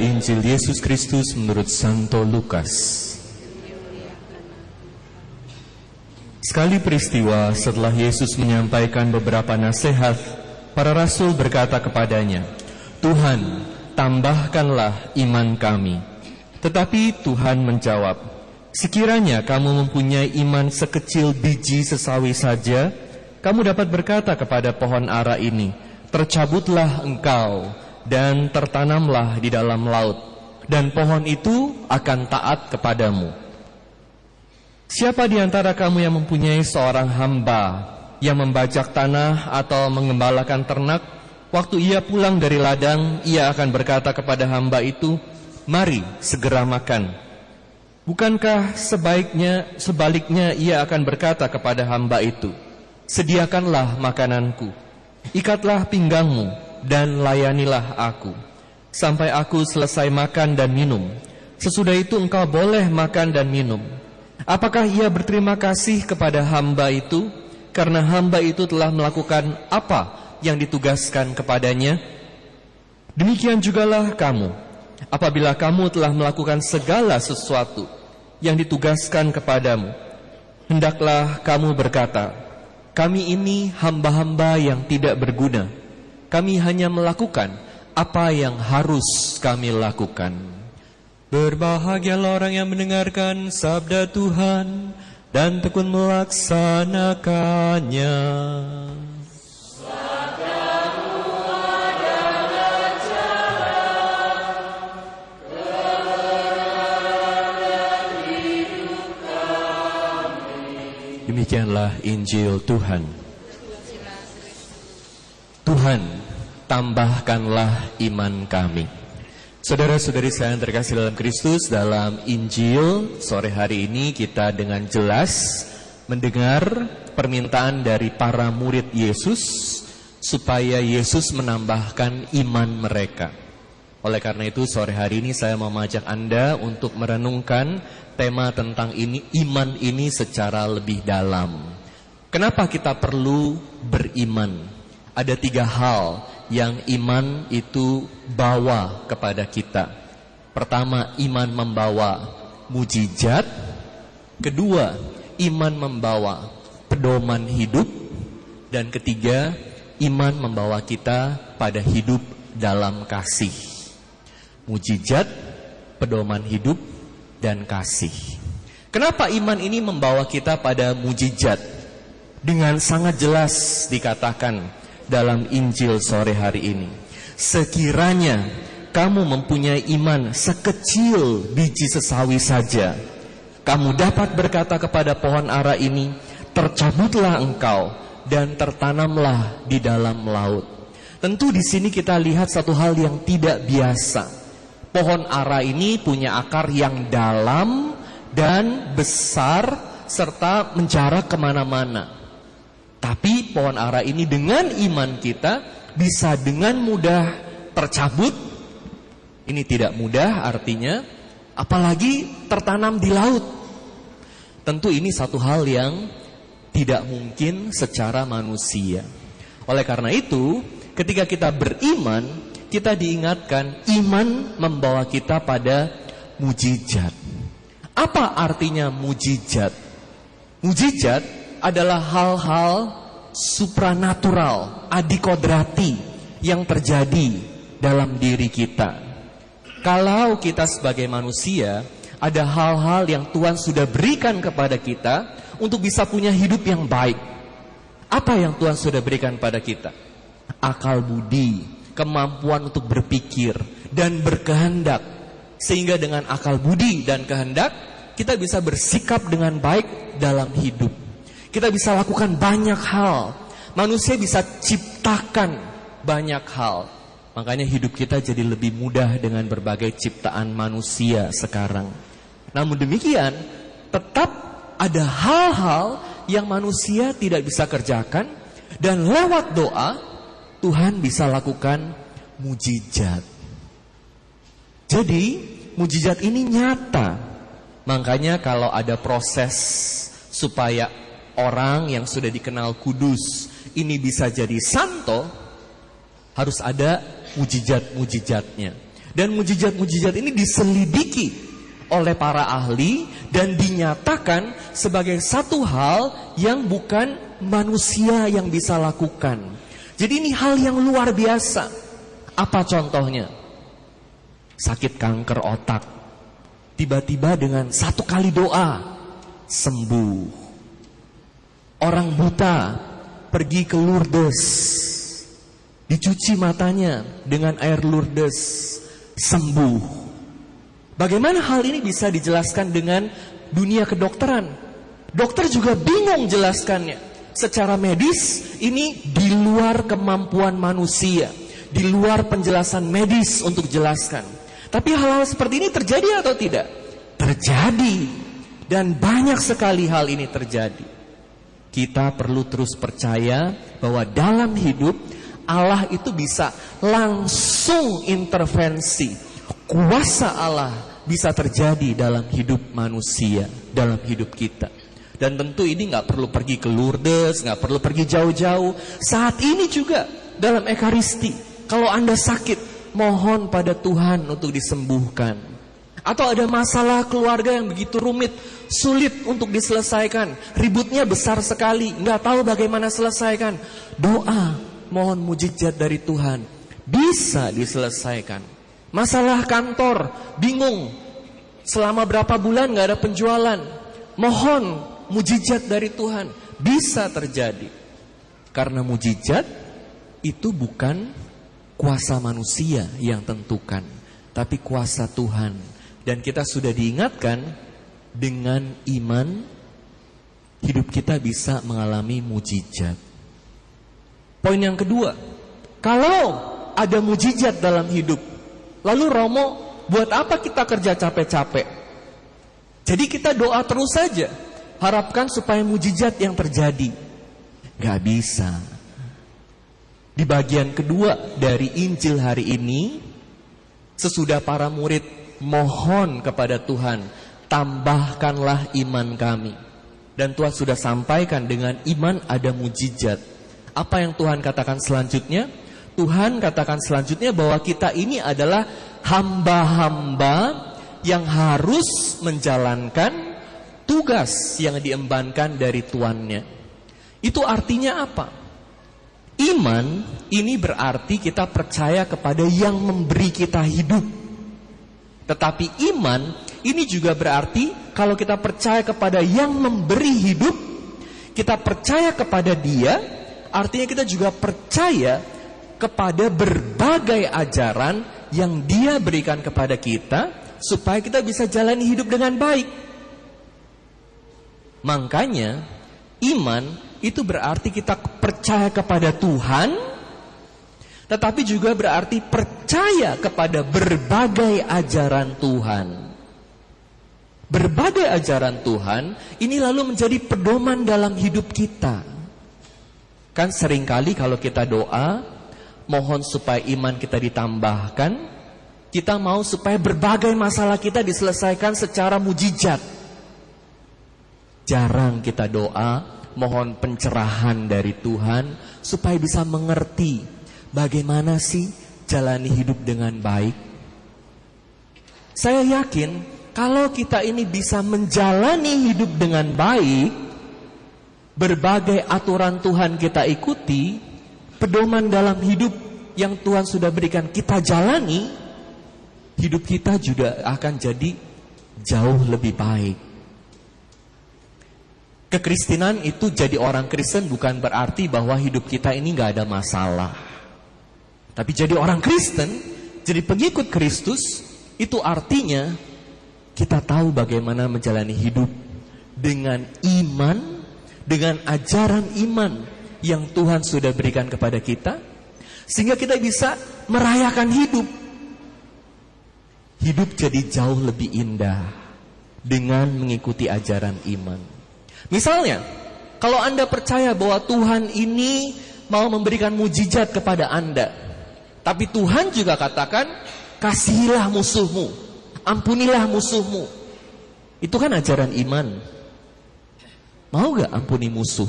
Injil Yesus Kristus menurut Santo Lukas. Sekali peristiwa setelah Yesus menyampaikan beberapa nasihat, para rasul berkata kepadanya, Tuhan, tambahkanlah iman kami. Tetapi Tuhan menjawab, Sekiranya kamu mempunyai iman sekecil biji sesawi saja, kamu dapat berkata kepada pohon ara ini, Tercabutlah engkau dan tertanamlah di dalam laut, dan pohon itu akan taat kepadamu. Siapa di antara kamu yang mempunyai seorang hamba yang membajak tanah atau mengembalakan ternak, waktu ia pulang dari ladang, ia akan berkata kepada hamba itu, "Mari segera makan." Bukankah sebaiknya sebaliknya ia akan berkata kepada hamba itu, "Sediakanlah makananku, ikatlah pinggangmu, dan layanilah aku sampai aku selesai makan dan minum. Sesudah itu engkau boleh makan dan minum. Apakah ia berterima kasih kepada hamba itu karena hamba itu telah melakukan apa yang ditugaskan kepadanya? Demikian jugalah kamu. Apabila kamu telah melakukan segala sesuatu yang ditugaskan kepadamu, hendaklah kamu berkata, kami ini hamba-hamba yang tidak berguna kami hanya melakukan apa yang harus kami lakukan. Berbahagialah orang yang mendengarkan sabda Tuhan dan tekun melaksanakannya. Demikianlah Injil Tuhan. Tuhan tambahkanlah iman kami. Saudara-saudari saya yang terkasih dalam Kristus, dalam Injil sore hari ini kita dengan jelas mendengar permintaan dari para murid Yesus supaya Yesus menambahkan iman mereka. Oleh karena itu sore hari ini saya memajak Anda untuk merenungkan tema tentang ini iman ini secara lebih dalam. Kenapa kita perlu beriman? Ada tiga hal yang iman itu bawa kepada kita. Pertama, iman membawa mujizat. Kedua, iman membawa pedoman hidup. Dan ketiga, iman membawa kita pada hidup dalam kasih. Mujizat, pedoman hidup, dan kasih. Kenapa iman ini membawa kita pada mujizat? Dengan sangat jelas dikatakan dalam Injil sore hari ini. Sekiranya kamu mempunyai iman sekecil biji sesawi saja, kamu dapat berkata kepada pohon ara ini, tercabutlah engkau dan tertanamlah di dalam laut. Tentu di sini kita lihat satu hal yang tidak biasa. Pohon ara ini punya akar yang dalam dan besar serta menjarak ke mana-mana. Tapi pohon ara ini dengan iman kita bisa dengan mudah tercabut. Ini tidak mudah artinya apalagi tertanam di laut. Tentu ini satu hal yang tidak mungkin secara manusia. Oleh karena itu, ketika kita beriman, kita diingatkan iman membawa kita pada mujizat. Apa artinya mujizat? Mujizat adalah hal-hal supranatural, adikodrati yang terjadi dalam diri kita. Kalau kita sebagai manusia ada hal-hal yang Tuhan sudah berikan kepada kita untuk bisa punya hidup yang baik. Apa yang Tuhan sudah berikan pada kita? Akal budi, kemampuan untuk berpikir dan berkehendak. Sehingga dengan akal budi dan kehendak kita bisa bersikap dengan baik dalam hidup. Kita bisa lakukan banyak hal. Manusia bisa ciptakan banyak hal. Makanya hidup kita jadi lebih mudah dengan berbagai ciptaan manusia sekarang. Namun demikian, tetap ada hal-hal yang manusia tidak bisa kerjakan dan lewat doa Tuhan bisa lakukan mujizat. Jadi, mujizat ini nyata. Makanya kalau ada proses supaya orang yang sudah dikenal kudus ini bisa jadi santo, harus ada mujizat-mujizatnya. Dan mujizat-mujizat ini diselidiki oleh para ahli dan dinyatakan sebagai satu hal yang bukan manusia yang bisa lakukan. Jadi ini hal yang luar biasa. Apa contohnya? Sakit kanker otak. Tiba-tiba dengan satu kali doa sembuh. Orang buta pergi ke Lourdes. Dicuci matanya dengan air Lourdes sembuh. Bagaimana hal ini bisa dijelaskan dengan dunia kedokteran? Dokter juga bingung jelaskannya. Secara medis ini di luar kemampuan manusia, di luar penjelasan medis untuk jelaskan. Tapi hal-hal seperti ini terjadi atau tidak? Terjadi. Dan banyak sekali hal ini terjadi. Kita perlu terus percaya bahwa dalam hidup Allah itu bisa langsung intervensi. Kuasa Allah bisa terjadi dalam hidup manusia, dalam hidup kita. Dan tentu ini nggak perlu pergi ke Lourdes, nggak perlu pergi jauh-jauh. Saat ini juga dalam Ekaristi, kalau anda sakit, mohon pada Tuhan untuk disembuhkan. Atau ada masalah keluarga yang begitu rumit, sulit untuk diselesaikan, ributnya besar sekali, nggak tahu bagaimana selesaikan. Doa, mohon mujizat dari Tuhan. Bisa diselesaikan. Masalah kantor, bingung. Selama berapa bulan nggak ada penjualan. Mohon mujizat dari Tuhan. Bisa terjadi. Karena mujizat itu bukan kuasa manusia yang tentukan. Tapi kuasa Tuhan. Dan kita sudah diingatkan dengan iman hidup kita bisa mengalami mujizat. Poin yang kedua, kalau ada mujizat dalam hidup, lalu Romo, buat apa kita kerja capek-capek? Jadi kita doa terus saja, harapkan supaya mujizat yang terjadi. Gak bisa. Di bagian kedua dari Injil hari ini, sesudah para murid mohon kepada Tuhan, tambahkanlah iman kami. Dan Tuhan sudah sampaikan dengan iman ada mujizat. Apa yang Tuhan katakan selanjutnya? Tuhan katakan selanjutnya bahwa kita ini adalah hamba-hamba yang harus menjalankan tugas yang diembankan dari tuannya. Itu artinya apa? Iman ini berarti kita percaya kepada yang memberi kita hidup. Tetapi iman ini juga berarti kalau kita percaya kepada yang memberi hidup, kita percaya kepada Dia, Artinya kita juga percaya kepada berbagai ajaran yang dia berikan kepada kita supaya kita bisa jalani hidup dengan baik. Makanya iman itu berarti kita percaya kepada Tuhan tetapi juga berarti percaya kepada berbagai ajaran Tuhan. Berbagai ajaran Tuhan ini lalu menjadi pedoman dalam hidup kita. Kan sering kali kalau kita doa, mohon supaya iman kita ditambahkan, kita mau supaya berbagai masalah kita diselesaikan secara mujizat. Jarang kita doa, mohon pencerahan dari Tuhan supaya bisa mengerti bagaimana sih jalani hidup dengan baik. Saya yakin kalau kita ini bisa menjalani hidup dengan baik, berbagai aturan Tuhan kita ikuti, pedoman dalam hidup yang Tuhan sudah berikan kita jalani, hidup kita juga akan jadi jauh lebih baik. Kekristenan itu jadi orang Kristen bukan berarti bahwa hidup kita ini nggak ada masalah. Tapi jadi orang Kristen, jadi pengikut Kristus, itu artinya kita tahu bagaimana menjalani hidup dengan iman dengan ajaran iman yang Tuhan sudah berikan kepada kita sehingga kita bisa merayakan hidup. Hidup jadi jauh lebih indah dengan mengikuti ajaran iman. Misalnya, kalau Anda percaya bahwa Tuhan ini mau memberikan mujizat kepada Anda, tapi Tuhan juga katakan, kasihilah musuhmu, ampunilah musuhmu. Itu kan ajaran iman. Mau gak ampuni musuh?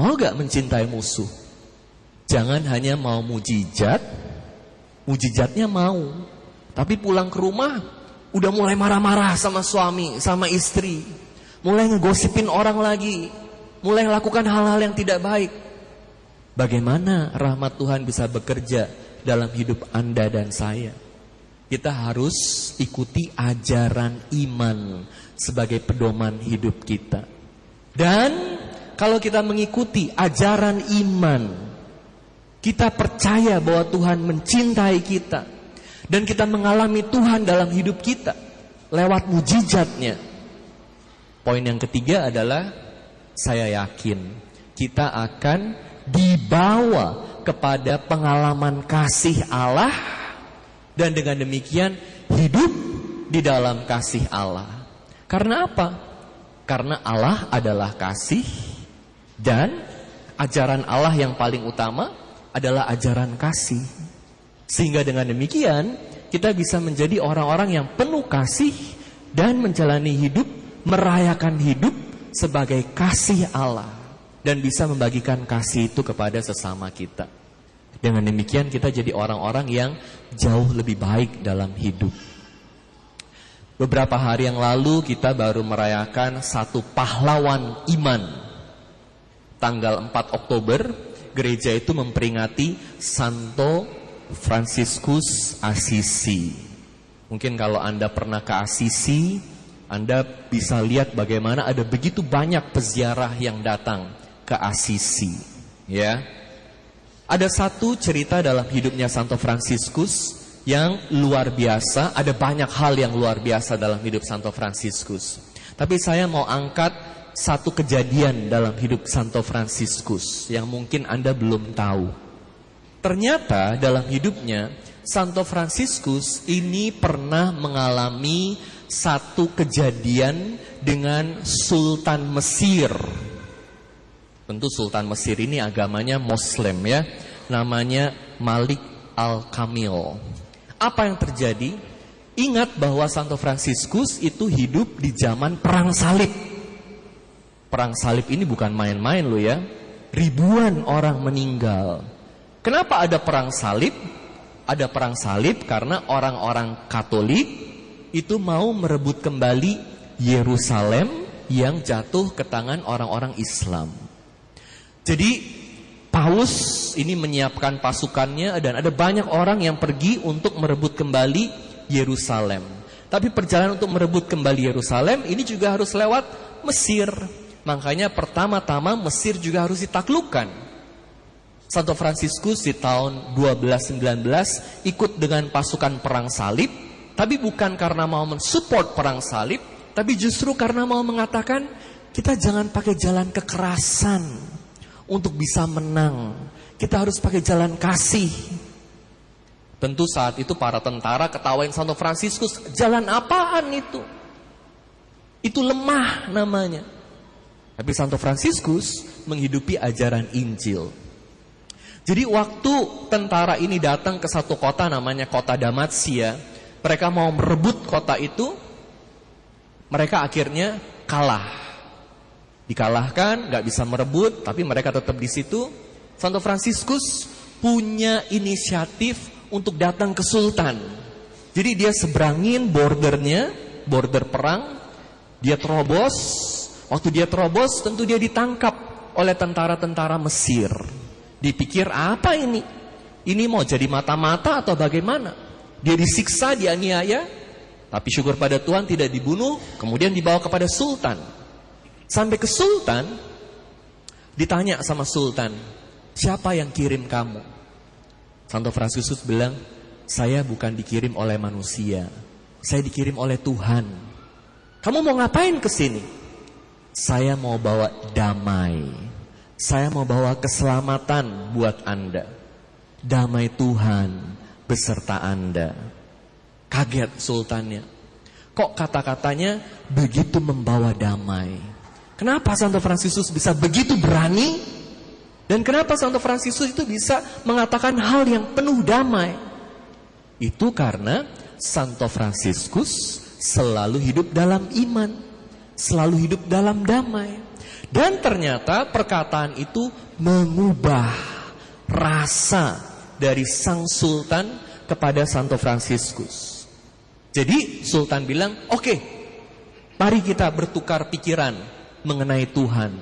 Mau gak mencintai musuh? Jangan hanya mau mujizat, Mujizatnya mau. Tapi pulang ke rumah udah mulai marah-marah sama suami, sama istri. Mulai ngegosipin orang lagi. Mulai lakukan hal-hal yang tidak baik. Bagaimana rahmat Tuhan bisa bekerja dalam hidup Anda dan saya? Kita harus ikuti ajaran iman sebagai pedoman hidup kita. Dan kalau kita mengikuti ajaran iman, kita percaya bahwa Tuhan mencintai kita dan kita mengalami Tuhan dalam hidup kita lewat mujizatnya. Poin yang ketiga adalah saya yakin kita akan dibawa kepada pengalaman kasih Allah dan dengan demikian hidup di dalam kasih Allah. Karena apa? Karena Allah adalah kasih dan ajaran Allah yang paling utama adalah ajaran kasih. Sehingga dengan demikian kita bisa menjadi orang-orang yang penuh kasih dan menjalani hidup, merayakan hidup sebagai kasih Allah dan bisa membagikan kasih itu kepada sesama kita. Dengan demikian kita jadi orang-orang yang jauh lebih baik dalam hidup. Beberapa hari yang lalu kita baru merayakan satu pahlawan iman. Tanggal 4 Oktober gereja itu memperingati Santo Franciscus Assisi. Mungkin kalau Anda pernah ke Assisi, Anda bisa lihat bagaimana ada begitu banyak peziarah yang datang ke Assisi, ya. Ada satu cerita dalam hidupnya Santo Franciscus yang luar biasa, ada banyak hal yang luar biasa dalam hidup Santo Franciscus. Tapi saya mau angkat satu kejadian dalam hidup Santo Franciscus yang mungkin Anda belum tahu. Ternyata dalam hidupnya Santo Franciscus ini pernah mengalami satu kejadian dengan Sultan Mesir. Tentu Sultan Mesir ini agamanya Muslim ya. Namanya Malik Al-Kamil. Apa yang terjadi? Ingat bahwa Santo Franciscus itu hidup di zaman perang salib. Perang salib ini bukan main-main loh ya. Ribuan orang meninggal. Kenapa ada perang salib? Ada perang salib karena orang-orang Katolik itu mau merebut kembali Yerusalem yang jatuh ke tangan orang-orang Islam. Jadi Paus ini menyiapkan pasukannya dan ada banyak orang yang pergi untuk merebut kembali Yerusalem. Tapi perjalanan untuk merebut kembali Yerusalem ini juga harus lewat Mesir. Makanya pertama-tama Mesir juga harus ditaklukkan. Santo Fransiskus di tahun 1219 ikut dengan pasukan perang salib, tapi bukan karena mau mensupport perang salib, tapi justru karena mau mengatakan kita jangan pakai jalan kekerasan untuk bisa menang. Kita harus pakai jalan kasih. Tentu saat itu para tentara ketawain Santo Fransiskus, jalan apaan itu? Itu lemah namanya. Tapi Santo Fransiskus menghidupi ajaran Injil. Jadi waktu tentara ini datang ke satu kota namanya kota Damasia, mereka mau merebut kota itu, mereka akhirnya kalah. Dikalahkan, nggak bisa merebut, tapi mereka tetap di situ. Santo Fransiskus punya inisiatif untuk datang ke Sultan. Jadi dia seberangin bordernya, border perang, dia terobos, Waktu dia terobos tentu dia ditangkap oleh tentara-tentara Mesir. Dipikir apa ini? Ini mau jadi mata-mata atau bagaimana? Dia disiksa, dianiaya, tapi syukur pada Tuhan tidak dibunuh, kemudian dibawa kepada sultan. Sampai ke sultan, ditanya sama sultan, siapa yang kirim kamu? Santo Fransiskus bilang, saya bukan dikirim oleh manusia, saya dikirim oleh Tuhan. Kamu mau ngapain ke sini? Saya mau bawa damai. Saya mau bawa keselamatan buat Anda. Damai Tuhan beserta Anda. Kaget sultannya. Kok kata-katanya begitu membawa damai? Kenapa Santo Fransiskus bisa begitu berani? Dan kenapa Santo Fransiskus itu bisa mengatakan hal yang penuh damai? Itu karena Santo Fransiskus selalu hidup dalam iman selalu hidup dalam damai. Dan ternyata perkataan itu mengubah rasa dari sang sultan kepada Santo Fransiskus. Jadi Sultan bilang, oke, okay, mari kita bertukar pikiran mengenai Tuhan.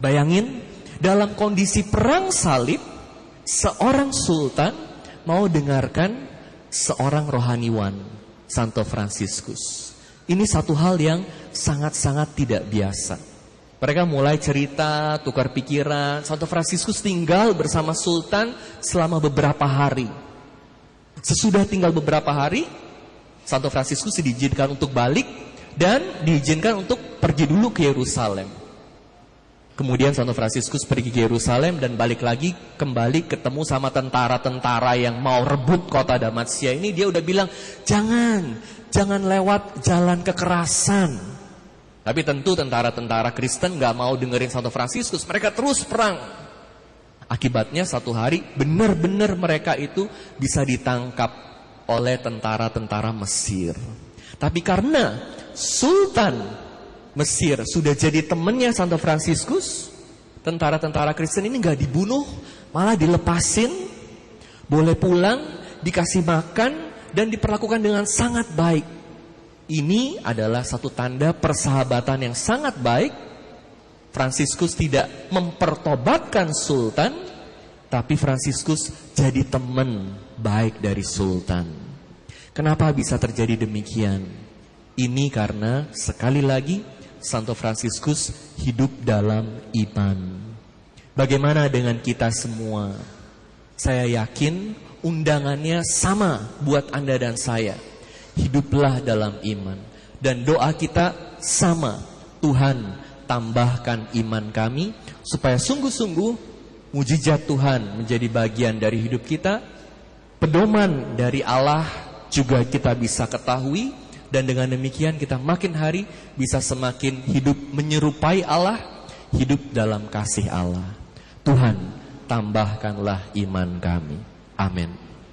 Bayangin, dalam kondisi perang salib, seorang Sultan mau dengarkan seorang rohaniwan, Santo Fransiskus. Ini satu hal yang sangat-sangat tidak biasa. Mereka mulai cerita, tukar pikiran. Santo Fransiskus tinggal bersama Sultan selama beberapa hari. Sesudah tinggal beberapa hari, Santo Fransiskus diizinkan untuk balik dan diizinkan untuk pergi dulu ke Yerusalem. Kemudian Santo Fransiskus pergi ke Yerusalem dan balik lagi kembali ketemu sama tentara-tentara yang mau rebut kota Damaskia ini. Dia udah bilang, jangan, jangan lewat jalan kekerasan. Tapi tentu tentara-tentara Kristen gak mau dengerin Santo Fransiskus. Mereka terus perang. Akibatnya satu hari benar-benar mereka itu bisa ditangkap oleh tentara-tentara Mesir. Tapi karena Sultan Mesir sudah jadi temennya Santo Fransiskus, tentara-tentara Kristen ini nggak dibunuh, malah dilepasin, boleh pulang, dikasih makan, dan diperlakukan dengan sangat baik. Ini adalah satu tanda persahabatan yang sangat baik. Fransiskus tidak mempertobatkan Sultan, tapi Fransiskus jadi teman baik dari Sultan. Kenapa bisa terjadi demikian? Ini karena sekali lagi Santo Fransiskus hidup dalam iman. Bagaimana dengan kita semua? Saya yakin undangannya sama buat Anda dan saya. Hiduplah dalam iman. Dan doa kita sama. Tuhan tambahkan iman kami supaya sungguh-sungguh mujizat Tuhan menjadi bagian dari hidup kita. Pedoman dari Allah juga kita bisa ketahui dan dengan demikian kita makin hari bisa semakin hidup menyerupai Allah, hidup dalam kasih Allah. Tuhan, tambahkanlah iman kami. Amin.